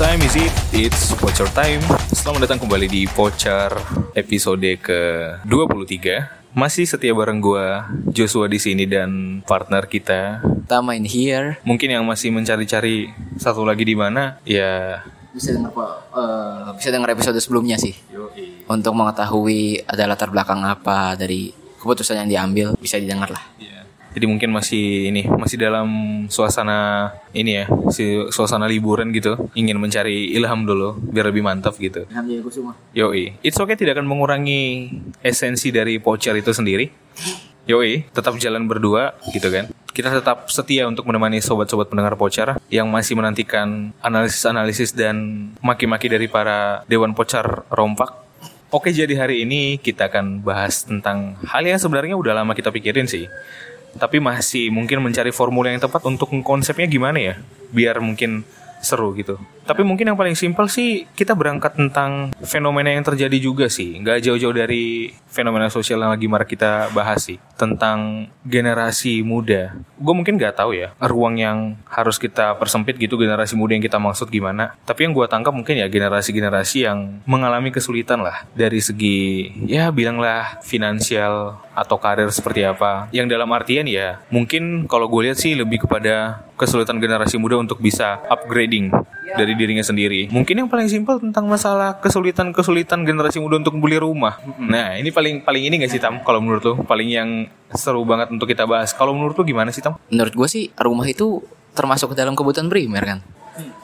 Time is it? It's Pocher time. Selamat datang kembali di Pocher episode ke-23. Masih setia bareng gua Joshua di sini dan partner kita. Tama in here Mungkin yang masih mencari-cari satu lagi di mana, ya bisa dengar apa? eh, bisa dengar episode sebelumnya sih. Untuk mengetahui ada latar belakang apa dari keputusan yang diambil bisa didengar lah. Ya. Jadi mungkin masih ini masih dalam suasana ini ya, si suasana liburan gitu, ingin mencari ilham dulu biar lebih mantap gitu. Alhamdulillah gue semua. Yoi, it's okay tidak akan mengurangi esensi dari pocher itu sendiri. Yoi, tetap jalan berdua gitu kan. Kita tetap setia untuk menemani sobat-sobat pendengar pocher yang masih menantikan analisis-analisis dan maki-maki dari para dewan pocher rompak. Oke, jadi hari ini kita akan bahas tentang hal yang sebenarnya udah lama kita pikirin sih. Tapi masih mungkin mencari formula yang tepat untuk konsepnya gimana ya. Biar mungkin seru gitu. Tapi mungkin yang paling simpel sih kita berangkat tentang fenomena yang terjadi juga sih. Nggak jauh-jauh dari fenomena sosial yang lagi marak kita bahas sih. Tentang generasi muda. Gue mungkin nggak tahu ya ruang yang harus kita persempit gitu generasi muda yang kita maksud gimana. Tapi yang gue tangkap mungkin ya generasi-generasi yang mengalami kesulitan lah. Dari segi ya bilanglah finansial atau karir seperti apa. Yang dalam artian ya mungkin kalau gue lihat sih lebih kepada kesulitan generasi muda untuk bisa upgrading dari dirinya sendiri. Mungkin yang paling simpel tentang masalah kesulitan-kesulitan generasi muda untuk beli rumah. Nah, ini paling paling ini gak sih Tam? Kalau menurut lo paling yang seru banget untuk kita bahas. Kalau menurut lo gimana sih Tam? Menurut gue sih rumah itu termasuk ke dalam kebutuhan primer kan.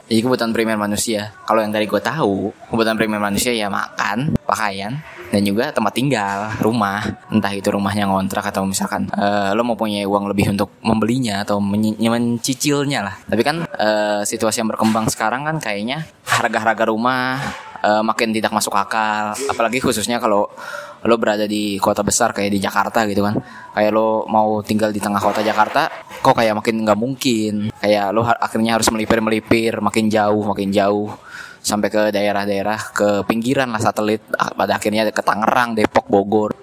Jadi kebutuhan primer manusia. Kalau yang dari gue tahu, kebutuhan primer manusia ya makan, pakaian, dan juga tempat tinggal, rumah. Entah itu rumahnya ngontrak atau misalkan eh, lo mau punya uang lebih untuk membelinya atau menyi- mencicilnya lah. Tapi kan eh, situasi yang berkembang sekarang kan kayaknya harga-harga rumah eh, makin tidak masuk akal. Apalagi khususnya kalau lo berada di kota besar kayak di Jakarta gitu kan kayak lo mau tinggal di tengah kota Jakarta kok kayak makin nggak mungkin kayak lo akhirnya harus melipir melipir makin jauh makin jauh sampai ke daerah-daerah ke pinggiran lah satelit Ah, pada akhirnya ke Tangerang Depok Bogor.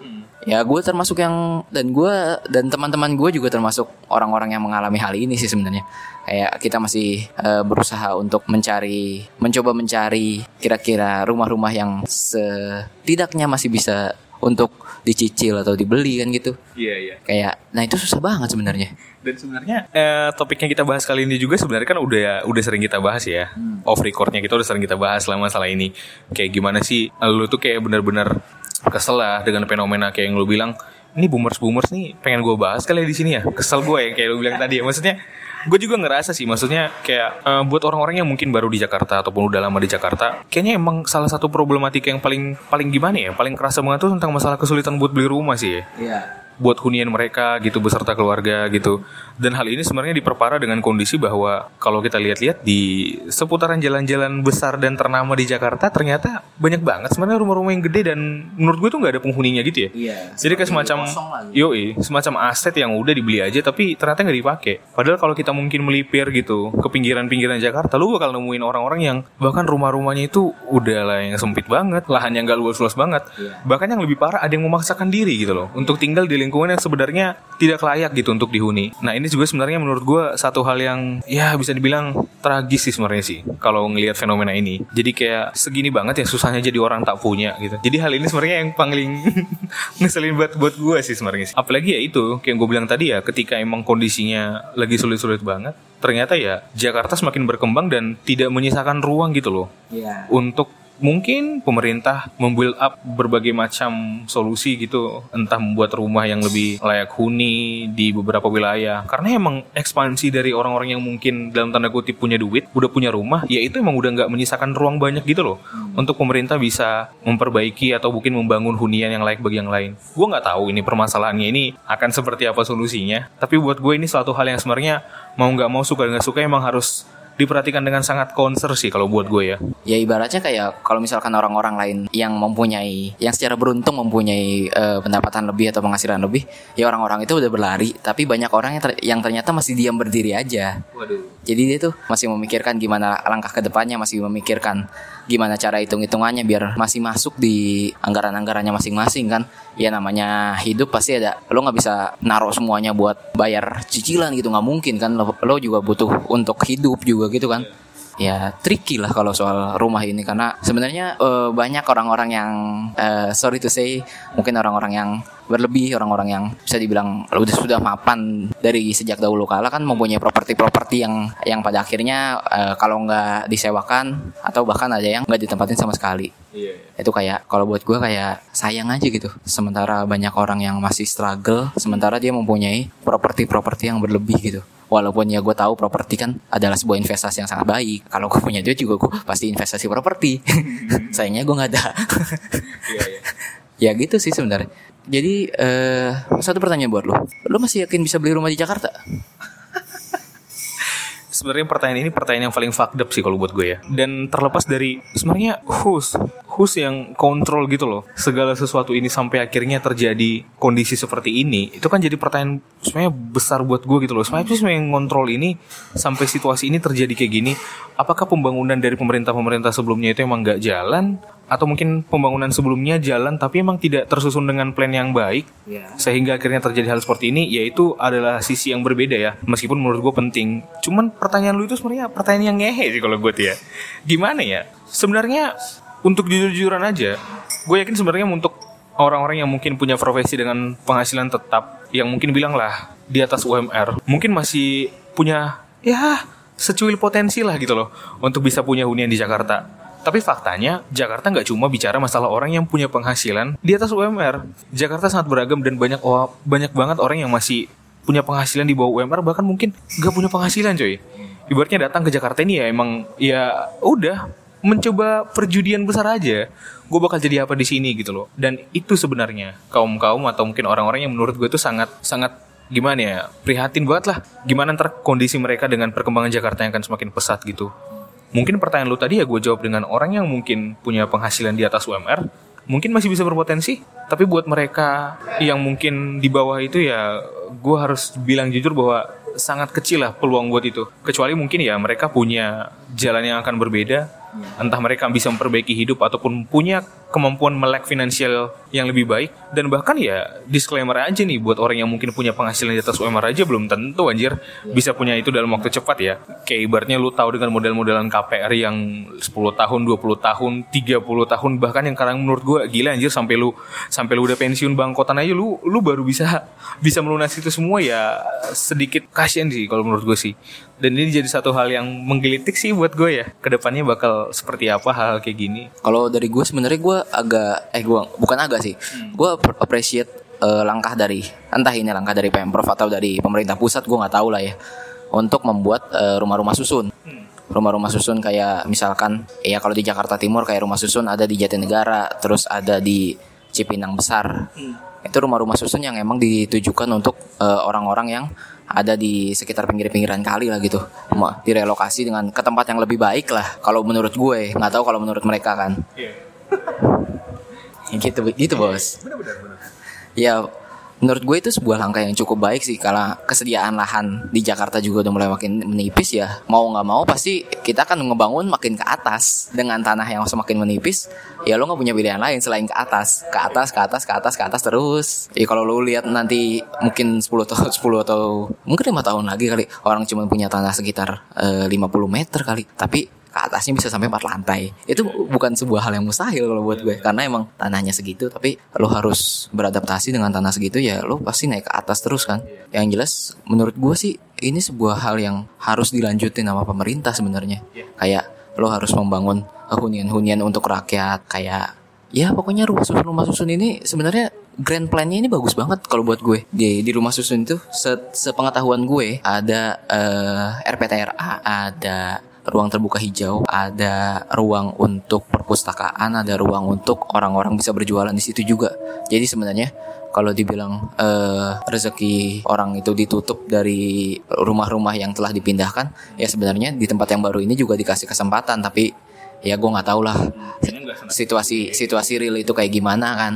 Ya gue termasuk yang dan gue dan teman-teman gue juga termasuk orang-orang yang mengalami hal ini sih sebenarnya. Kayak kita masih eh, berusaha untuk mencari mencoba mencari kira-kira rumah-rumah yang setidaknya masih bisa untuk dicicil atau dibeli kan gitu Iya, iya. kayak nah itu susah banget sebenarnya Dan sebenarnya eh, topik yang kita bahas kali ini juga sebenarnya kan udah udah sering kita bahas ya. Off recordnya kita udah sering kita bahas selama masalah ini. Kayak gimana sih lu tuh kayak benar-benar kesel lah dengan fenomena kayak yang lu bilang ini boomers boomers nih pengen gue bahas kali ya di sini ya kesel gue ya kayak lu bilang tadi ya maksudnya gue juga ngerasa sih maksudnya kayak eh, buat orang-orang yang mungkin baru di Jakarta ataupun udah lama di Jakarta kayaknya emang salah satu problematika yang paling paling gimana ya paling kerasa banget tuh tentang masalah kesulitan buat beli rumah sih ya. Iya buat hunian mereka gitu beserta keluarga gitu. Dan hal ini sebenarnya diperparah dengan kondisi bahwa kalau kita lihat-lihat di seputaran jalan-jalan besar dan ternama di Jakarta ternyata banyak banget sebenarnya rumah-rumah yang gede dan menurut gue tuh nggak ada penghuninya gitu ya. iya Jadi kayak semacam yoi, semacam aset yang udah dibeli aja tapi ternyata nggak dipakai. Padahal kalau kita mungkin melipir gitu ke pinggiran-pinggiran Jakarta, lu bakal nemuin orang-orang yang bahkan rumah-rumahnya itu udah lah yang sempit banget, lahannya nggak luas-luas banget. Bahkan yang lebih parah ada yang memaksakan diri gitu loh untuk tinggal di lingkungan yang sebenarnya tidak layak gitu untuk dihuni. Nah ini juga sebenarnya menurut gue satu hal yang ya bisa dibilang tragis sih sebenarnya sih kalau ngelihat fenomena ini. Jadi kayak segini banget ya susahnya jadi orang tak punya gitu. Jadi hal ini sebenarnya yang paling ngeselin buat buat gue sih sebenarnya. sih. Apalagi ya itu kayak gue bilang tadi ya ketika emang kondisinya lagi sulit-sulit banget, ternyata ya Jakarta semakin berkembang dan tidak menyisakan ruang gitu loh iya untuk mungkin pemerintah membuild up berbagai macam solusi gitu entah membuat rumah yang lebih layak huni di beberapa wilayah. Karena emang ekspansi dari orang-orang yang mungkin dalam tanda kutip punya duit udah punya rumah ya itu emang udah nggak menyisakan ruang banyak gitu loh. Untuk pemerintah bisa memperbaiki atau mungkin membangun hunian yang layak bagi yang lain. Gue nggak tahu ini permasalahannya ini akan seperti apa solusinya. Tapi buat gue ini suatu hal yang sebenarnya mau nggak mau suka nggak suka emang harus diperhatikan dengan sangat konser sih kalau buat gue ya ya ibaratnya kayak kalau misalkan orang-orang lain yang mempunyai yang secara beruntung mempunyai eh, pendapatan lebih atau penghasilan lebih ya orang-orang itu udah berlari tapi banyak orang yang ter- yang ternyata masih diam berdiri aja Waduh. jadi dia tuh masih memikirkan gimana langkah ke depannya masih memikirkan gimana cara hitung-hitungannya biar masih masuk di anggaran-anggarannya masing-masing kan? Ya namanya hidup pasti ada. Lo nggak bisa naruh semuanya buat bayar cicilan gitu nggak mungkin kan? Lo, lo juga butuh untuk hidup juga gitu kan ya tricky lah kalau soal rumah ini. Karena sebenarnya eh, banyak orang-orang yang eh, sorry to say mungkin orang-orang yang berlebih orang-orang yang bisa dibilang udah sudah mapan dari sejak dahulu kala kan mempunyai properti-properti yang yang pada akhirnya eh, kalau nggak disewakan atau bahkan ada yang nggak ditempatin sama sekali. Iya. itu kayak kalau buat gue kayak sayang aja gitu. Sementara banyak orang yang masih struggle sementara dia mempunyai properti-properti yang berlebih gitu walaupun ya gue tahu properti kan adalah sebuah investasi yang sangat baik. Kalau gue punya duit juga gue pasti investasi properti. Sayangnya gue nggak ada. Iya, iya. ya gitu sih sebenarnya. Jadi eh satu pertanyaan buat lo lo masih yakin bisa beli rumah di Jakarta Sebenarnya pertanyaan ini pertanyaan yang paling fucked up sih kalau buat gue ya. Dan terlepas dari sebenarnya who's who's yang kontrol gitu loh. Segala sesuatu ini sampai akhirnya terjadi kondisi seperti ini. Itu kan jadi pertanyaan sebenarnya besar buat gue gitu loh. Sebenarnya sih yang ngontrol ini sampai situasi ini terjadi kayak gini? Apakah pembangunan dari pemerintah-pemerintah sebelumnya itu emang nggak jalan? Atau mungkin pembangunan sebelumnya jalan tapi emang tidak tersusun dengan plan yang baik? sehingga akhirnya terjadi hal seperti ini yaitu adalah sisi yang berbeda ya meskipun menurut gue penting. Cuman pertanyaan lu itu sebenarnya pertanyaan yang ngehe sih kalau gue tuh ya. Gimana ya? Sebenarnya untuk jujur-jujuran aja gue yakin sebenarnya untuk orang-orang yang mungkin punya profesi dengan penghasilan tetap yang mungkin bilang lah di atas UMR mungkin masih punya ya secuil potensi lah gitu loh untuk bisa punya hunian di Jakarta tapi faktanya, Jakarta nggak cuma bicara masalah orang yang punya penghasilan di atas UMR. Jakarta sangat beragam dan banyak o- banyak banget orang yang masih punya penghasilan di bawah UMR bahkan mungkin nggak punya penghasilan coy. Ibaratnya datang ke Jakarta ini ya emang ya udah mencoba perjudian besar aja. Gue bakal jadi apa di sini gitu loh. Dan itu sebenarnya kaum kaum atau mungkin orang-orang yang menurut gue itu sangat sangat gimana ya prihatin banget lah. Gimana ntar kondisi mereka dengan perkembangan Jakarta yang akan semakin pesat gitu. Mungkin pertanyaan lu tadi ya gue jawab dengan orang yang mungkin punya penghasilan di atas UMR, mungkin masih bisa berpotensi. Tapi buat mereka yang mungkin di bawah itu ya gue harus bilang jujur bahwa sangat kecil lah peluang buat itu. Kecuali mungkin ya mereka punya jalan yang akan berbeda. Entah mereka bisa memperbaiki hidup ataupun punya kemampuan melek finansial yang lebih baik. Dan bahkan ya disclaimer aja nih buat orang yang mungkin punya penghasilan di atas UMR aja belum tentu anjir bisa punya itu dalam waktu cepat ya. Kayak ibaratnya lu tahu dengan model-modelan KPR yang 10 tahun, 20 tahun, 30 tahun bahkan yang sekarang menurut gua gila anjir sampai lu sampai lu udah pensiun bangkotan aja lu lu baru bisa bisa melunasi itu semua ya sedikit kasihan sih kalau menurut gue sih. Dan ini jadi satu hal yang menggelitik sih buat gue ya. Ke depannya bakal seperti apa hal-hal kayak gini. Kalau dari gue sebenarnya gue agak eh gue bukan agak sih. Gue appreciate eh, langkah dari entah ini langkah dari pemprov atau dari pemerintah pusat gue nggak tahu lah ya untuk membuat eh, rumah-rumah susun. Rumah-rumah susun kayak misalkan ya kalau di Jakarta Timur kayak rumah susun ada di Jatinegara, terus ada di Cipinang Besar. Itu rumah-rumah susun yang emang ditujukan untuk eh, orang-orang yang ada di sekitar pinggir-pinggiran kali lah gitu direlokasi dengan ke tempat yang lebih baik lah kalau menurut gue nggak tahu kalau menurut mereka kan Ya gitu gitu bos. Ya menurut gue itu sebuah langkah yang cukup baik sih karena kesediaan lahan di Jakarta juga udah mulai makin menipis ya. Mau nggak mau pasti kita akan ngebangun makin ke atas. Dengan tanah yang semakin menipis ya lo nggak punya pilihan lain selain ke atas. Ke atas ke atas ke atas ke atas terus. Ya kalau lo lihat nanti mungkin 10 tahun 10 atau mungkin lima tahun lagi kali orang cuma punya tanah sekitar eh, 50 meter kali. Tapi ke atasnya bisa sampai 4 lantai. Itu bukan sebuah hal yang mustahil kalau buat gue karena emang tanahnya segitu tapi lo harus beradaptasi dengan tanah segitu ya lo pasti naik ke atas terus kan. Yang jelas menurut gue sih ini sebuah hal yang harus dilanjutin sama pemerintah sebenarnya. Kayak lo harus membangun hunian-hunian untuk rakyat kayak ya pokoknya rumah susun rumah susun ini sebenarnya grand plan-nya ini bagus banget kalau buat gue di di rumah susun itu se- sepengetahuan gue ada eh, RPTRA ada ruang terbuka hijau ada ruang untuk perpustakaan ada ruang untuk orang-orang bisa berjualan di situ juga. Jadi sebenarnya kalau dibilang eh, rezeki orang itu ditutup dari rumah-rumah yang telah dipindahkan ya sebenarnya di tempat yang baru ini juga dikasih kesempatan tapi ya gue nggak tahu lah situasi situasi real itu kayak gimana kan.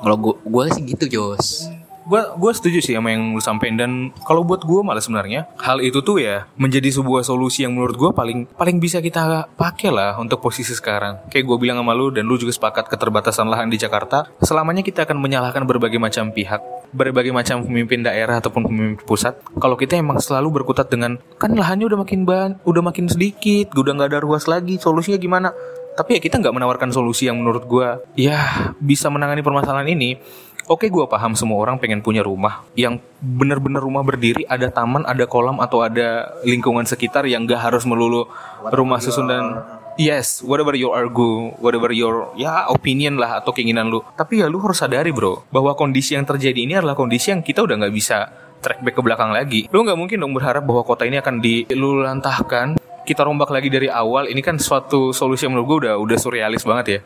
Kalau gue gue sih gitu Jos Gua gua setuju sih sama yang lu sampein dan kalau buat gua malah sebenarnya hal itu tuh ya menjadi sebuah solusi yang menurut gua paling paling bisa kita pakai lah untuk posisi sekarang. Kayak gua bilang sama lu dan lu juga sepakat keterbatasan lahan di Jakarta. Selamanya kita akan menyalahkan berbagai macam pihak, berbagai macam pemimpin daerah ataupun pemimpin pusat. Kalau kita emang selalu berkutat dengan kan lahannya udah makin ban, udah makin sedikit, udah nggak ada ruas lagi. Solusinya gimana? Tapi ya kita nggak menawarkan solusi yang menurut gua ya bisa menangani permasalahan ini. Oke, gua paham semua orang pengen punya rumah yang benar-benar rumah berdiri, ada taman, ada kolam atau ada lingkungan sekitar yang gak harus melulu rumah susun dan Yes, whatever your argue, whatever your ya opinion lah atau keinginan lu. Tapi ya lu harus sadari bro, bahwa kondisi yang terjadi ini adalah kondisi yang kita udah nggak bisa track back ke belakang lagi. Lu nggak mungkin dong berharap bahwa kota ini akan dilulantahkan kita rombak lagi dari awal. Ini kan suatu solusi yang menurut gue udah udah surrealis banget ya.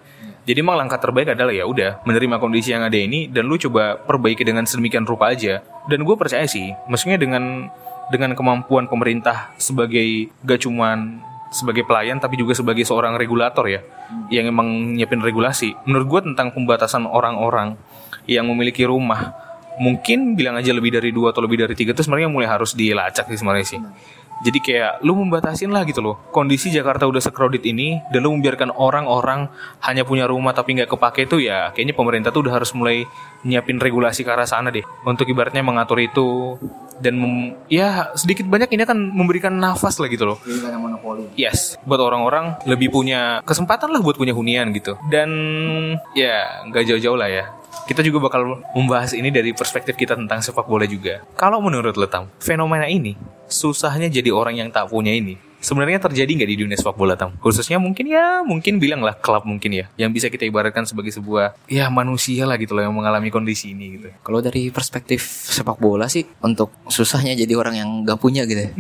Jadi emang langkah terbaik adalah ya udah menerima kondisi yang ada ini dan lu coba perbaiki dengan sedemikian rupa aja. Dan gue percaya sih, maksudnya dengan dengan kemampuan pemerintah sebagai gak cuman sebagai pelayan tapi juga sebagai seorang regulator ya yang emang nyiapin regulasi. Menurut gue tentang pembatasan orang-orang yang memiliki rumah mungkin bilang aja lebih dari dua atau lebih dari tiga itu sebenarnya mulai harus dilacak sih sebenarnya sih. Jadi kayak lu membatasin lah gitu loh. Kondisi Jakarta udah sekrowded ini dan lu membiarkan orang-orang hanya punya rumah tapi nggak kepake itu ya kayaknya pemerintah tuh udah harus mulai nyiapin regulasi ke arah sana deh. Untuk ibaratnya mengatur itu dan mem- ya sedikit banyak ini akan memberikan nafas lah gitu loh. Yes, buat orang-orang lebih punya kesempatan lah buat punya hunian gitu. Dan ya nggak jauh-jauh lah ya. Kita juga bakal membahas ini dari perspektif kita tentang sepak bola juga. Kalau menurut lo Tam, fenomena ini susahnya jadi orang yang tak punya ini sebenarnya terjadi nggak di dunia sepak bola Tam? Khususnya mungkin ya mungkin bilang lah klub mungkin ya yang bisa kita ibaratkan sebagai sebuah ya manusia lah gitu loh yang mengalami kondisi ini gitu. Kalau dari perspektif sepak bola sih untuk susahnya jadi orang yang gak punya gitu. ya.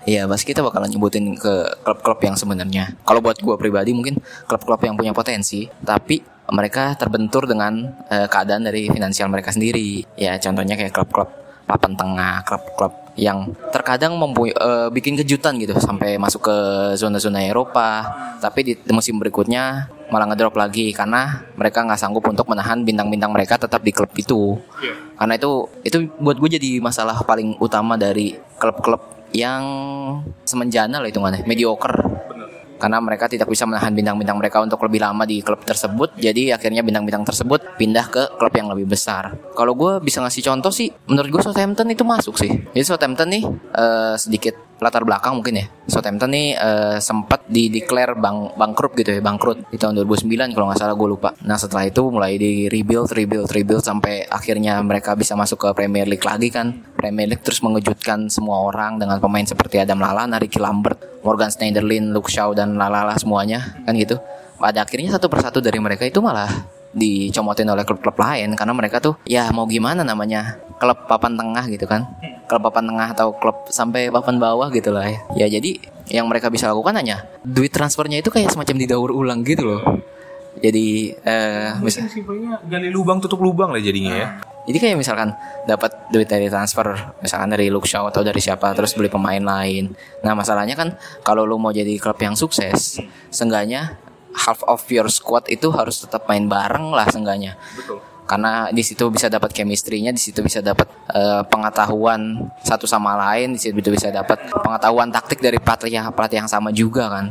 Iya, pasti kita bakalan nyebutin ke klub-klub yang sebenarnya. Kalau buat gua pribadi mungkin klub-klub yang punya potensi, tapi mereka terbentur dengan eh, keadaan dari finansial mereka sendiri. Ya, contohnya kayak klub-klub papan tengah, klub-klub yang terkadang mempu- eh, bikin kejutan gitu sampai masuk ke zona-zona Eropa, tapi di musim berikutnya malah ngedrop lagi karena mereka nggak sanggup untuk menahan bintang-bintang mereka tetap di klub itu. Karena itu itu buat gue jadi masalah paling utama dari klub-klub yang semenjana lah hitungannya, mediocre. Karena mereka tidak bisa menahan bintang-bintang mereka untuk lebih lama di klub tersebut, jadi akhirnya bintang-bintang tersebut pindah ke klub yang lebih besar. Kalau gue bisa ngasih contoh sih, menurut gue Southampton itu masuk sih. Jadi Southampton nih eh, sedikit latar belakang mungkin ya. Southampton nih eh, sempat di declare bang bangkrut gitu ya, bangkrut di tahun 2009 kalau nggak salah gue lupa. Nah setelah itu mulai di rebuild, rebuild, rebuild sampai akhirnya mereka bisa masuk ke Premier League lagi kan. Premier League terus mengejutkan semua orang dengan pemain seperti Adam Lallana, Ricky Lambert, Morgan Schneiderlin, Luke Shaw dan lalala semuanya kan gitu. Pada akhirnya satu persatu dari mereka itu malah dicomotin oleh klub-klub lain karena mereka tuh ya mau gimana namanya klub papan tengah gitu kan klub papan tengah atau klub sampai papan bawah gitu lah ya ya jadi yang mereka bisa lakukan hanya duit transfernya itu kayak semacam didaur ulang gitu loh jadi eh misal simpelnya gali lubang tutup lubang lah jadinya ya. jadi kayak misalkan dapat duit dari transfer misalkan dari Luke Shaw atau dari siapa terus beli pemain lain. Nah, masalahnya kan kalau lu mau jadi klub yang sukses, seenggaknya half of your squad itu harus tetap main bareng lah seenggaknya. Betul. Karena di situ bisa dapat chemistry-nya, di situ bisa dapat eh, pengetahuan satu sama lain, di situ bisa dapat pengetahuan taktik dari pelatih pelatih yang sama juga kan.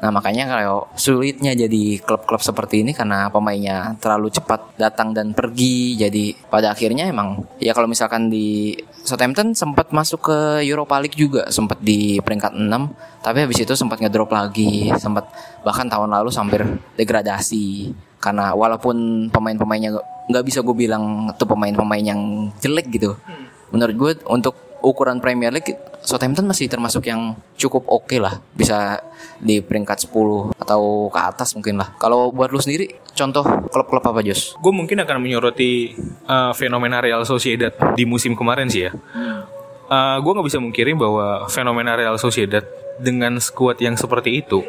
Nah makanya kalau sulitnya jadi klub-klub seperti ini karena pemainnya terlalu cepat datang dan pergi jadi pada akhirnya emang ya kalau misalkan di Southampton sempat masuk ke Europa League juga sempat di peringkat 6 tapi habis itu sempat ngedrop lagi sempat bahkan tahun lalu hampir degradasi. Karena walaupun pemain-pemainnya nggak bisa gue bilang tuh pemain-pemain yang jelek gitu. Menurut gue untuk ukuran Premier League Southampton masih termasuk yang cukup oke lah bisa di peringkat 10 atau ke atas mungkin lah kalau buat lu sendiri contoh klub-klub apa Jos? Gue mungkin akan menyoroti uh, fenomena Real Sociedad di musim kemarin sih ya. Uh, gue nggak bisa mungkiri bahwa fenomena Real Sociedad dengan skuad yang seperti itu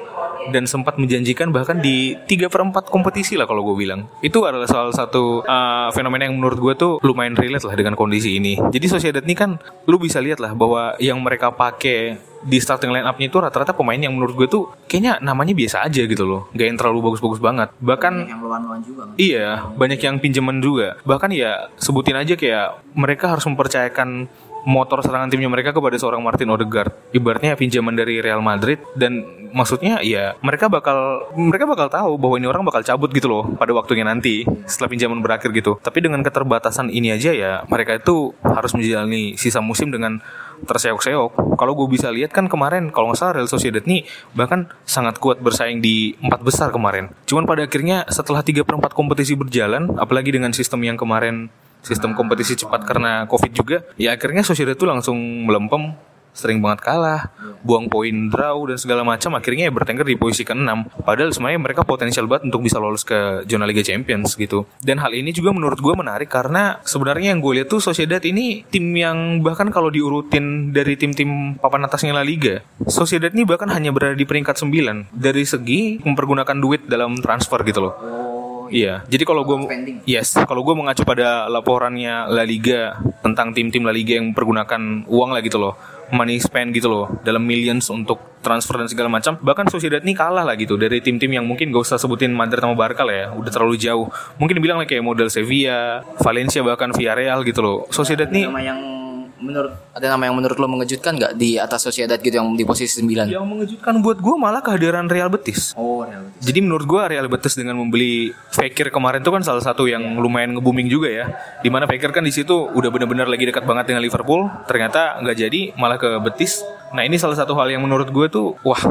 dan sempat menjanjikan bahkan di 3 per 4 kompetisi lah kalau gue bilang. Itu adalah salah satu uh, fenomena yang menurut gue tuh lumayan relate lah dengan kondisi ini. Jadi Sociedad ini kan lu bisa lihat lah bahwa yang mereka pakai di starting line up-nya itu rata-rata pemain yang menurut gue tuh kayaknya namanya biasa aja gitu loh. Gak yang terlalu bagus-bagus banget. Bahkan yang lawan-lawan juga. Iya, banyak yang pinjaman juga. Bahkan ya sebutin aja kayak mereka harus mempercayakan motor serangan timnya mereka kepada seorang Martin Odegaard. Ibaratnya pinjaman dari Real Madrid dan maksudnya ya mereka bakal mereka bakal tahu bahwa ini orang bakal cabut gitu loh pada waktunya nanti setelah pinjaman berakhir gitu. Tapi dengan keterbatasan ini aja ya mereka itu harus menjalani sisa musim dengan terseok-seok. Kalau gue bisa lihat kan kemarin kalau nggak salah Real Sociedad nih bahkan sangat kuat bersaing di empat besar kemarin. Cuman pada akhirnya setelah 3 per 4 kompetisi berjalan, apalagi dengan sistem yang kemarin sistem kompetisi cepat karena covid juga, ya akhirnya Sociedad tuh langsung melempem sering banget kalah, buang poin draw dan segala macam akhirnya ya bertengger di posisi ke-6. Padahal sebenarnya mereka potensial banget untuk bisa lolos ke zona Liga Champions gitu. Dan hal ini juga menurut gue menarik karena sebenarnya yang gue lihat tuh Sociedad ini tim yang bahkan kalau diurutin dari tim-tim papan atasnya La Liga, Sociedad ini bahkan hanya berada di peringkat 9 dari segi mempergunakan duit dalam transfer gitu loh. Iya, jadi kalau gue yes, kalau gue mengacu pada laporannya La Liga tentang tim-tim La Liga yang mempergunakan uang lah gitu loh, money spend gitu loh, dalam millions untuk transfer dan segala macam. Bahkan Sociedad ini kalah lah gitu dari tim-tim yang mungkin gak usah sebutin Madrid sama Barca lah ya, udah terlalu jauh. Mungkin bilang lah kayak model Sevilla, Valencia bahkan Villarreal gitu loh. Sociedad Nama yang menurut ada nama yang menurut lo mengejutkan nggak di atas Sociedad gitu yang di posisi 9? yang mengejutkan buat gue malah kehadiran Real Betis. Oh, Real Betis. Jadi menurut gua Real Betis dengan membeli Fekir kemarin itu kan salah satu yang lumayan nge-booming juga ya. Di mana Fekir kan di situ udah benar-benar lagi dekat banget dengan Liverpool, ternyata nggak jadi malah ke Betis. Nah ini salah satu hal yang menurut gue tuh wah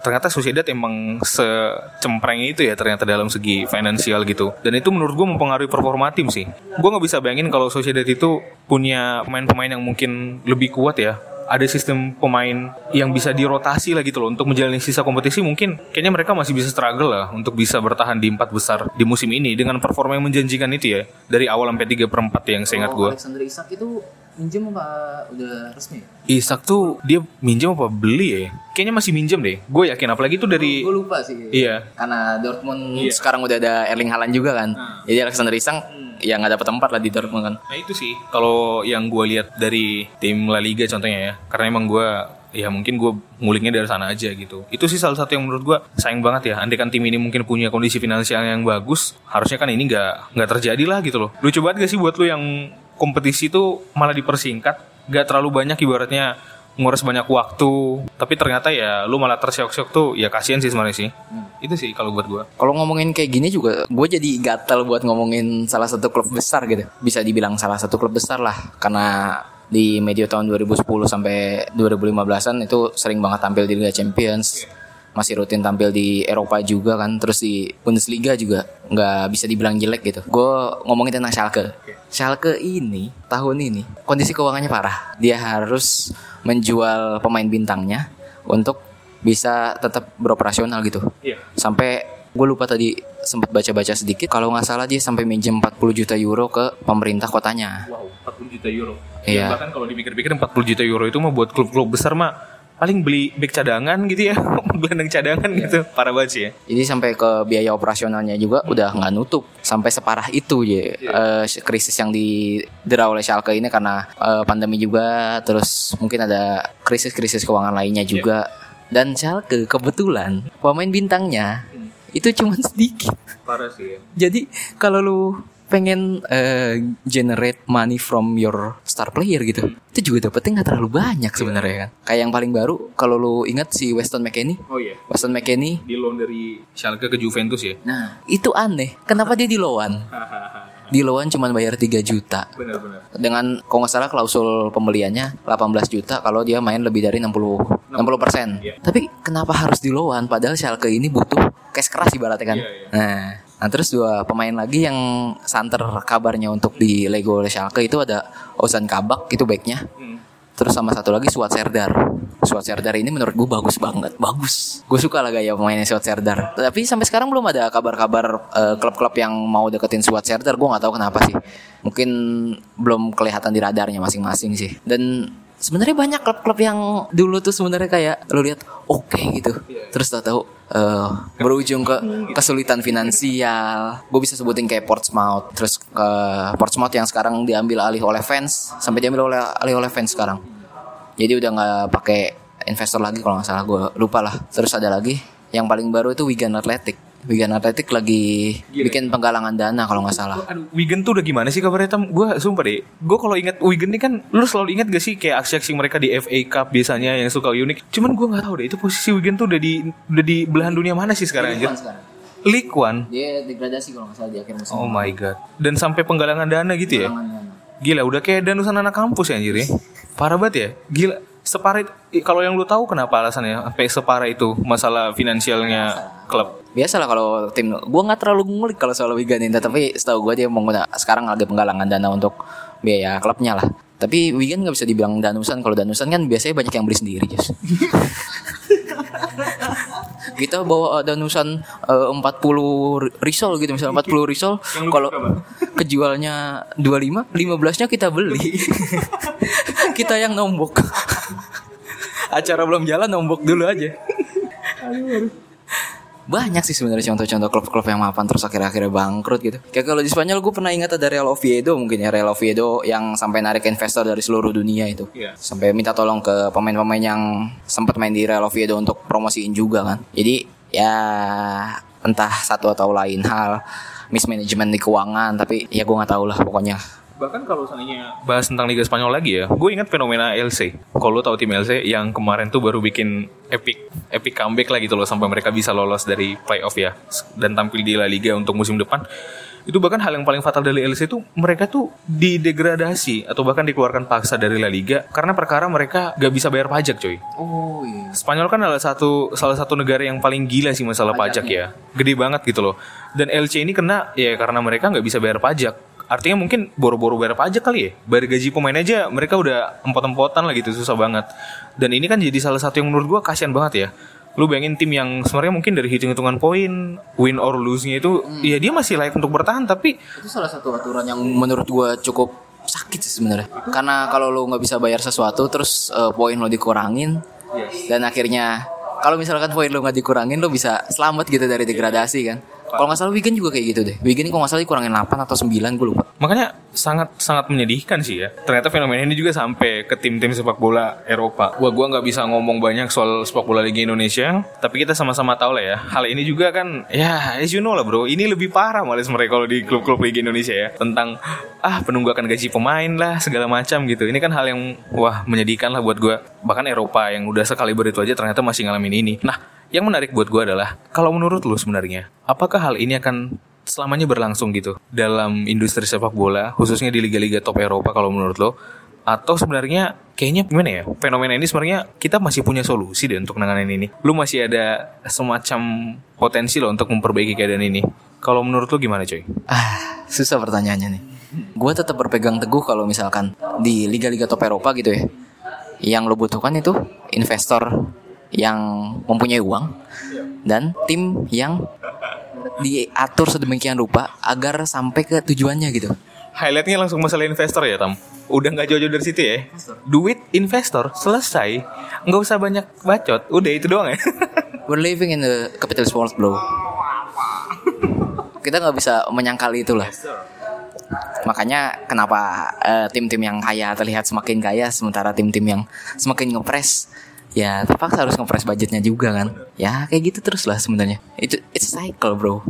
ternyata Sociedad emang secempreng itu ya ternyata dalam segi finansial gitu. Dan itu menurut gue mempengaruhi performa tim sih. Gue nggak bisa bayangin kalau Sociedad itu punya pemain-pemain yang mungkin lebih kuat ya. Ada sistem pemain yang bisa dirotasi lah gitu loh. Untuk menjalani sisa kompetisi mungkin kayaknya mereka masih bisa struggle lah untuk bisa bertahan di empat besar di musim ini dengan performa yang menjanjikan itu ya. Dari awal sampai 3 per 4 yang saya ingat gue Alexander Isak itu minjem apa udah resmi? Isak tuh dia minjem apa beli ya kayaknya masih minjem deh gue yakin apalagi itu dari Gue lupa sih. iya Karena Dortmund Iya. sekarang udah ada Erling Haaland juga kan. Jadi Alexander Isak ya nggak dapat tempat lah di Dortmund kan. Nah itu sih kalau yang gue lihat dari tim La Liga contohnya ya, karena emang gue ya mungkin gue nguliknya dari sana aja gitu. Itu sih salah satu yang menurut gue sayang banget ya. Andai kan tim ini mungkin punya kondisi finansial yang bagus, harusnya kan ini nggak nggak terjadi lah gitu loh. Lucu banget gak sih buat lu yang kompetisi itu malah dipersingkat, nggak terlalu banyak ibaratnya nguras banyak waktu, tapi ternyata ya lu malah tersiok-siok tuh ya kasihan sih sebenarnya sih. Itu sih kalau buat gue. Kalau ngomongin kayak gini juga, gue jadi gatel buat ngomongin salah satu klub besar gitu. Bisa dibilang salah satu klub besar lah, karena di medio tahun 2010 sampai 2015an itu sering banget tampil di Liga Champions. Masih rutin tampil di Eropa juga kan, terus di Bundesliga juga nggak bisa dibilang jelek gitu. Gue ngomongin tentang Schalke. Schalke ini tahun ini kondisi keuangannya parah. Dia harus menjual pemain bintangnya untuk bisa tetap beroperasional gitu Iya. sampai gue lupa tadi sempat baca-baca sedikit kalau nggak salah dia sampai minjem 40 juta euro ke pemerintah kotanya Wow, 40 juta euro. Iya. Ya, bahkan kalau dipikir-pikir 40 juta euro itu mah buat klub-klub besar mah paling beli back cadangan gitu ya, gelandang cadangan gitu. Parah banget sih ya. jadi sampai ke biaya operasionalnya juga udah nggak nutup sampai separah itu ya eh, krisis yang didera oleh Schalke ini karena eh, pandemi juga terus mungkin ada krisis-krisis keuangan lainnya juga. Dan Schalke kebetulan pemain bintangnya itu cuma sedikit. Parah sih ya. Jadi kalau lu pengen eh, generate money from your star player gitu, itu juga dapetnya nggak terlalu banyak sebenarnya kan. Kayak yang paling baru, kalau lu ingat si Weston McKennie, Oh iya. Weston McKennie, Di loan dari Schalke ke Juventus ya. nah itu aneh. Kenapa dia di loan? Di loan cuma bayar 3 juta. Benar-benar. Dengan kalau nggak salah klausul pembeliannya 18 juta kalau dia main lebih dari 60 60 persen. Iya. Tapi kenapa harus di loan? Padahal Schalke ini butuh cash keras ibaratnya kan. Iya, iya. Nah, nah terus dua pemain lagi yang santer kabarnya untuk di Lego Schalke itu ada Ozan Kabak itu backnya. Hmm. Terus sama satu lagi Suat Serdar. Suat Serdar ini menurut gue bagus banget, bagus. Gue suka lah gaya pemainnya Suat Serdar. Tapi sampai sekarang belum ada kabar-kabar eh, klub-klub yang mau deketin Suat Serdar. Gue nggak tahu kenapa sih. Mungkin belum kelihatan di radarnya masing-masing sih. Dan sebenarnya banyak klub-klub yang dulu tuh sebenarnya kayak lu lihat oke gitu. Terus tahu-tahu eh, berujung ke kesulitan finansial. Gue bisa sebutin kayak Portsmouth, terus ke Portsmouth yang sekarang diambil alih oleh fans, sampai diambil oleh alih oleh fans sekarang. Jadi udah nggak pakai investor lagi kalau nggak salah gue lupa lah. Terus ada lagi yang paling baru itu Wigan Athletic. Wigan Athletic lagi bikin penggalangan dana kalau nggak salah. Aduh, Wigan tuh udah gimana sih kabarnya Tam? Gue sumpah deh, gue kalau ingat Wigan ini kan, lu selalu ingat gak sih kayak aksi-aksi mereka di FA Cup biasanya yang suka unik. Cuman gue nggak tahu deh, itu posisi Wigan tuh udah di udah di belahan dunia mana sih sekarang anjir? League One. Dia degradasi kalau nggak salah di akhir musim. Oh my god. Dan sampai penggalangan dana gitu ya? Gila, udah kayak danusan anak kampus ya anjir ya. Parah banget ya. Gila. Separah kalau yang lu tahu kenapa alasannya sampai separah itu masalah finansialnya klub. Biasa lah kalau tim gue nggak terlalu ngulik kalau soal Wigan ini tapi setahu gue dia mengguna sekarang lagi penggalangan dana untuk biaya klubnya lah tapi Wigan nggak bisa dibilang danusan kalau danusan kan biasanya banyak yang beli sendiri Jus. kita bawa danusan eh, 40 risol gitu misalnya 40 risol. Kalau kejualnya 25 15 nya kita beli. Kita yang nombok. Acara belum jalan nombok dulu aja banyak sih sebenarnya contoh-contoh klub-klub yang mapan terus akhir-akhirnya bangkrut gitu. Kayak kalau di Spanyol gue pernah ingat ada Real Oviedo mungkin ya Real Oviedo yang sampai narik investor dari seluruh dunia itu. Iya. Sampai minta tolong ke pemain-pemain yang sempat main di Real Oviedo untuk promosiin juga kan. Jadi ya entah satu atau lain hal mismanagement di keuangan tapi ya gue nggak tahu lah pokoknya Bahkan kalau seandainya bahas tentang Liga Spanyol lagi ya, gue ingat fenomena LC. Kalau lo tahu tim LC yang kemarin tuh baru bikin epic epic comeback lah gitu loh sampai mereka bisa lolos dari playoff ya dan tampil di La Liga untuk musim depan. Itu bahkan hal yang paling fatal dari LC itu mereka tuh didegradasi atau bahkan dikeluarkan paksa dari La Liga karena perkara mereka gak bisa bayar pajak coy. oh iya Spanyol kan adalah satu salah satu negara yang paling gila sih masalah pajak ya, gede banget gitu loh. Dan LC ini kena ya karena mereka nggak bisa bayar pajak. Artinya mungkin boro-boro bayar pajak kali ya. Bayar gaji pemain aja mereka udah empot-empotan lah gitu susah banget. Dan ini kan jadi salah satu yang menurut gua kasihan banget ya. Lu bayangin tim yang sebenarnya mungkin dari hitung-hitungan poin, win or lose-nya itu ya dia masih layak untuk bertahan tapi itu salah satu aturan yang menurut gua cukup sakit sih sebenarnya karena kalau lo nggak bisa bayar sesuatu terus eh, poin lo dikurangin dan akhirnya kalau misalkan poin lo nggak dikurangin lo bisa selamat gitu dari degradasi kan kalau nggak salah Wigan juga kayak gitu deh Wigan ini kalau nggak salah dikurangin 8 atau 9 gue lupa Makanya sangat sangat menyedihkan sih ya. Ternyata fenomena ini juga sampai ke tim-tim sepak bola Eropa. Wah, gua nggak bisa ngomong banyak soal sepak bola Liga Indonesia, tapi kita sama-sama tahu lah ya. Hal ini juga kan, ya, as you know lah bro. Ini lebih parah malah sebenarnya kalau di klub-klub Liga Indonesia ya. Tentang ah penunggakan gaji pemain lah segala macam gitu. Ini kan hal yang wah menyedihkan lah buat gua. Bahkan Eropa yang udah sekali itu aja ternyata masih ngalamin ini. Nah, yang menarik buat gua adalah kalau menurut lu sebenarnya, apakah hal ini akan selamanya berlangsung gitu dalam industri sepak bola khususnya di liga-liga top Eropa kalau menurut lo? Atau sebenarnya kayaknya gimana ya fenomena ini sebenarnya kita masih punya solusi deh untuk nanganin ini. Lu masih ada semacam potensi loh untuk memperbaiki keadaan ini. Kalau menurut lu gimana coy? Ah susah pertanyaannya nih. Gue tetap berpegang teguh kalau misalkan di liga-liga top Eropa gitu ya yang lo butuhkan itu investor yang mempunyai uang dan tim yang diatur sedemikian rupa agar sampai ke tujuannya gitu. highlightnya langsung masalah investor ya tam udah nggak jauh-jauh dari situ ya duit investor selesai nggak usah banyak bacot udah itu doang ya We're living in the capitalist world, bro. Kita nggak bisa menyangkal itulah. Makanya kenapa eh, tim-tim yang kaya terlihat semakin kaya sementara tim-tim yang semakin ngepres ya terpaksa harus ngepres budgetnya juga kan. Ya kayak gitu terus lah sebenarnya. Itu it's cycle, bro.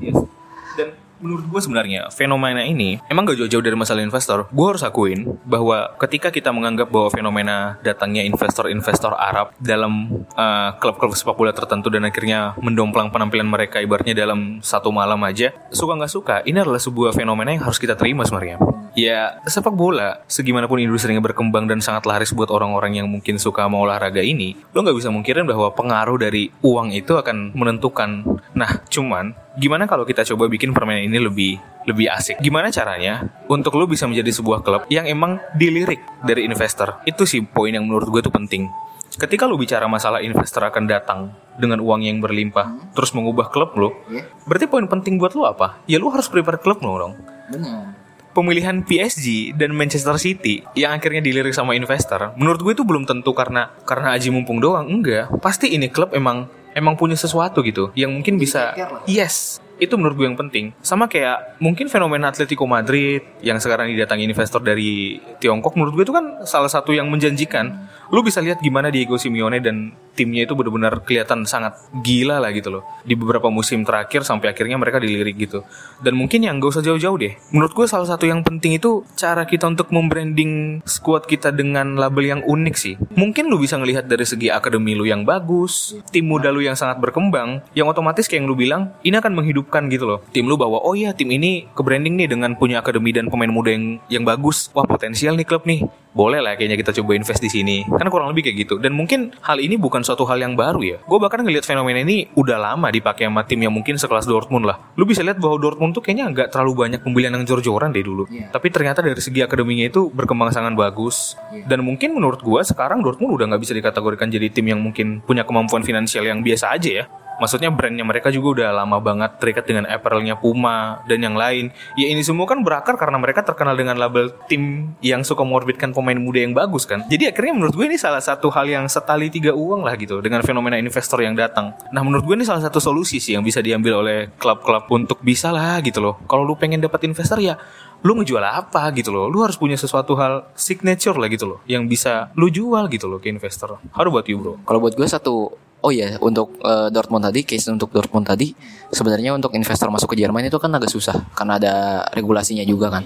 Dan menurut gue sebenarnya fenomena ini emang gak jauh-jauh dari masalah investor. Gue harus akuin bahwa ketika kita menganggap bahwa fenomena datangnya investor-investor Arab dalam uh, klub-klub sepak bola tertentu dan akhirnya mendomplang penampilan mereka ibaratnya dalam satu malam aja, suka nggak suka, ini adalah sebuah fenomena yang harus kita terima sebenarnya. Ya, sepak bola, segimanapun industrinya berkembang dan sangat laris buat orang-orang yang mungkin suka mau olahraga ini, lo nggak bisa mungkirin bahwa pengaruh dari uang itu akan menentukan. Nah, cuman gimana kalau kita coba bikin permainan ini lebih lebih asik? Gimana caranya untuk lo bisa menjadi sebuah klub yang emang dilirik dari investor? Itu sih poin yang menurut gue tuh penting. Ketika lo bicara masalah investor akan datang dengan uang yang berlimpah, terus mengubah klub lo, Iya. berarti poin penting buat lo apa? Ya lo harus prepare klub lo dong Benar. Pemilihan PSG dan Manchester City yang akhirnya dilirik sama investor, menurut gue itu belum tentu karena karena Aji mumpung doang, enggak. Pasti ini klub emang emang punya sesuatu gitu yang mungkin bisa yes itu menurut gue yang penting. Sama kayak mungkin fenomena Atletico Madrid yang sekarang didatangi investor dari Tiongkok menurut gue itu kan salah satu yang menjanjikan lu bisa lihat gimana Diego Simeone dan timnya itu benar-benar kelihatan sangat gila lah gitu loh. Di beberapa musim terakhir sampai akhirnya mereka dilirik gitu. Dan mungkin yang gak usah jauh-jauh deh. Menurut gue salah satu yang penting itu cara kita untuk membranding squad kita dengan label yang unik sih. Mungkin lu bisa ngelihat dari segi akademi lu yang bagus tim muda lu yang sangat berkembang yang otomatis kayak yang lu bilang ini akan menghidupkan gitu loh. Tim lu bahwa oh iya tim ini ke branding nih dengan punya akademi dan pemain muda yang yang bagus. Wah potensial nih klub nih. Boleh lah kayaknya kita coba invest di sini kan kurang lebih kayak gitu. Dan mungkin hal ini bukan suatu hal yang baru ya. Gue bahkan ngelihat fenomena ini udah lama dipakai sama tim yang mungkin sekelas Dortmund lah. Lu bisa lihat bahwa Dortmund tuh kayaknya nggak terlalu banyak pembelian yang jor-joran deh dulu. Iya. tapi ternyata dari segi akademinya itu berkembang sangat bagus. Iya. dan mungkin menurut gue sekarang Dortmund udah nggak bisa dikategorikan jadi tim yang mungkin punya kemampuan finansial yang biasa aja ya Maksudnya brandnya mereka juga udah lama banget terikat dengan apparelnya Puma dan yang lain. Ya ini semua kan berakar karena mereka terkenal dengan label tim yang suka mengorbitkan pemain muda yang bagus kan. Jadi akhirnya menurut gue ini salah satu hal yang setali tiga uang lah gitu dengan fenomena investor yang datang. Nah menurut gue ini salah satu solusi sih yang bisa diambil oleh klub-klub untuk bisa lah gitu loh. Kalau lu pengen dapat investor ya lu ngejual apa gitu loh. Lu harus punya sesuatu hal signature lah gitu loh yang bisa lu jual gitu loh ke investor. How about you bro? Kalau buat gue satu Oh iya, untuk eh, Dortmund tadi, case untuk Dortmund tadi, sebenarnya untuk investor masuk ke Jerman itu kan agak susah karena ada regulasinya juga kan.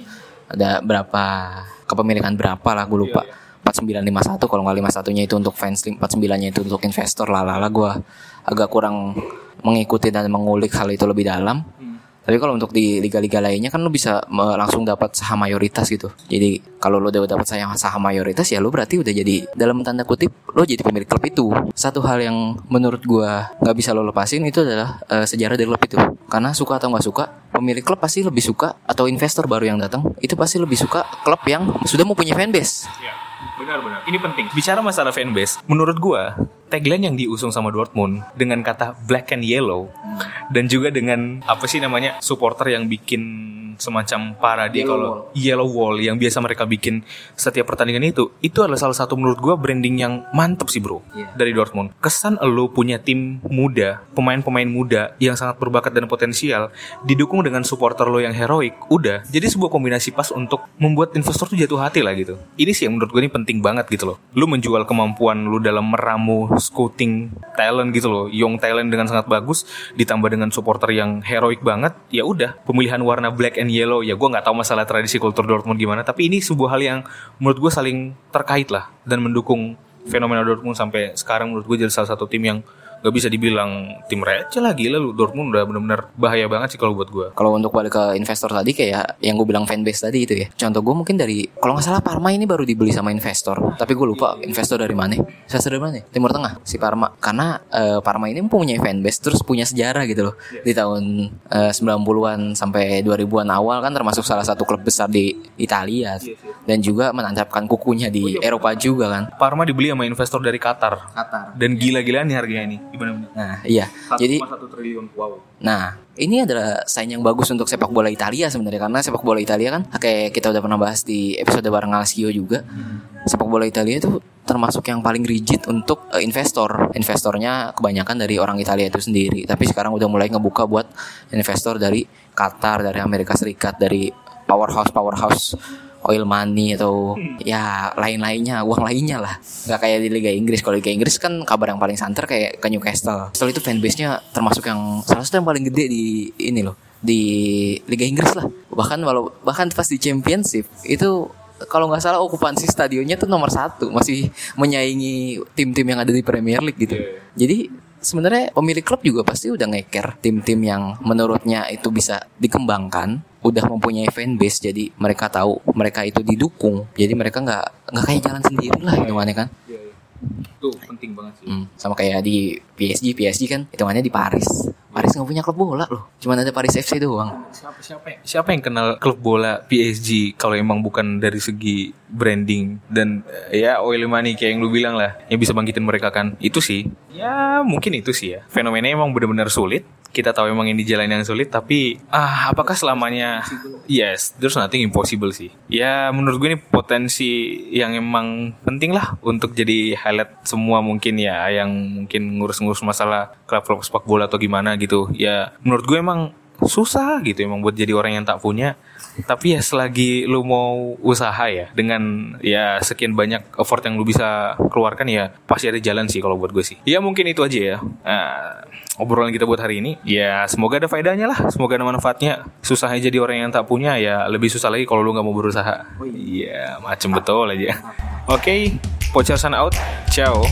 Ada berapa kepemilikan berapa lah gue lupa. 4951 kalau nggak 51 nya itu untuk fans, 49 nya itu untuk investor lah lah gue agak kurang mengikuti dan mengulik hal itu lebih dalam. Tapi kalau untuk di liga-liga lainnya kan lu bisa langsung dapat saham mayoritas gitu. Jadi kalau lu udah dapat saham saham mayoritas ya lu berarti udah jadi dalam tanda kutip lu jadi pemilik klub itu. Satu hal yang menurut gua nggak bisa lo lepasin itu adalah eh, sejarah dari klub itu. Karena suka atau nggak suka, pemilik klub pasti lebih suka atau investor baru yang datang itu pasti lebih suka klub yang sudah mempunyai fanbase. Ya, benar-benar. Ini penting. Bicara masalah fanbase, menurut gua tagline yang diusung sama Dortmund dengan kata black and yellow dan juga dengan apa sih namanya supporter yang bikin semacam parade Yellow kalau wall. yellow wall yang biasa mereka bikin setiap pertandingan itu itu adalah salah satu menurut gua branding yang mantep sih bro. Iya. dari Dortmund. Kesan lo punya tim muda pemain-pemain muda yang sangat berbakat dan potensial didukung dengan supporter lo yang heroik udah. Jadi sebuah kombinasi pas untuk membuat investor tuh jatuh hati lah gitu. Ini sih yang menurut gue ini penting banget gitu loh. Lu menjual kemampuan lu dalam meramu scouting talent gitu loh. Young talent dengan sangat bagus ditambah dengan supporter yang heroik banget ya udah. Pemilihan warna black and yellow. Ya gue nggak tahu masalah tradisi kultur Dortmund gimana tapi ini sebuah hal yang menurut gue saling terkait lah dan mendukung fenomena Dortmund sampai sekarang menurut gue jadi salah satu tim yang gak bisa dibilang tim receh lah gila lu Dortmund udah bener-bener bahaya banget sih kalau buat gue Kalau untuk balik ke investor tadi kayak yang gue bilang fanbase tadi itu ya. Contoh gue mungkin dari kalau nggak salah Parma ini baru dibeli sama investor. Tapi gue lupa investor dari mana. Investor dari mana? Timur Tengah si Parma. Karena eh, Parma ini mempunyai fanbase terus punya sejarah gitu loh. Di tahun eh, 90-an sampai 2000-an awal kan termasuk salah satu klub besar di Italia dan juga menancapkan kukunya di Eropa juga kan. Parma dibeli sama investor dari Qatar Qatar. dan gila-gilaan nih harganya ini Nah, iya. Jadi 1,1 triliun wow Nah, ini adalah sign yang bagus untuk sepak bola Italia sebenarnya karena sepak bola Italia kan kayak kita udah pernah bahas di episode bareng Alessio juga. Sepak bola Italia itu termasuk yang paling rigid untuk eh, investor. Investornya kebanyakan dari orang Italia itu sendiri, tapi sekarang udah mulai ngebuka buat investor dari Qatar, dari Amerika Serikat, dari powerhouse powerhouse oil money atau ya lain-lainnya uang lainnya lah. Nggak kayak di Liga Inggris. Kalau Liga Inggris kan kabar yang paling santer kayak ke Newcastle. Newcastle itu fanbase-nya termasuk yang salah satu yang paling gede di ini loh di Liga Inggris lah. Bahkan walau bahkan pas di Championship itu kalau nggak salah okupansi stadionnya tuh nomor satu. Masih menyaingi tim-tim yang ada di Premier League gitu. Jadi sebenarnya pemilik klub juga pasti udah ngeker tim-tim yang menurutnya itu bisa dikembangkan udah mempunyai fanbase jadi mereka tahu mereka itu didukung. Jadi mereka nggak nggak kayak jalan sendiri lah hitungannya kan. Itu penting banget sih. Hmm, sama kayak di PSG PSG kan hitungannya di Paris. Paris nggak punya klub bola loh. Cuman ada Paris FC doang. Siapa siapa yang, siapa yang kenal klub bola PSG kalau emang bukan dari segi branding? Dan eh, ya oil money kayak yang lu bilang lah yang bisa bangkitin mereka kan. Itu sih. Ya mungkin itu sih ya. Fenomena emang benar-benar sulit kita tahu emang ini jalan yang sulit tapi ah apakah selamanya? Yes there's nothing impossible sih. Ya menurut gue ini potensi yang emang penting lah untuk jadi highlight semua mungkin ya yang mungkin ngurus-ngurus masalah klub-klub sepak bola atau gimana gitu. Ya menurut gue emang susah gitu emang buat jadi orang yang tak punya. Tapi ya selagi lu mau usaha ya dengan ya sekian banyak effort yang lu bisa keluarkan ya pasti ada jalan sih kalau buat gue sih. Ya mungkin itu aja ya Nah, obrolan kita buat hari ini. Ya semoga ada faedahnya lah semoga ada manfaatnya. Susahnya jadi orang yang tak punya ya lebih susah lagi kalau lu nggak mau berusaha. Iya macem betul aja. Oke okay, out. Ciao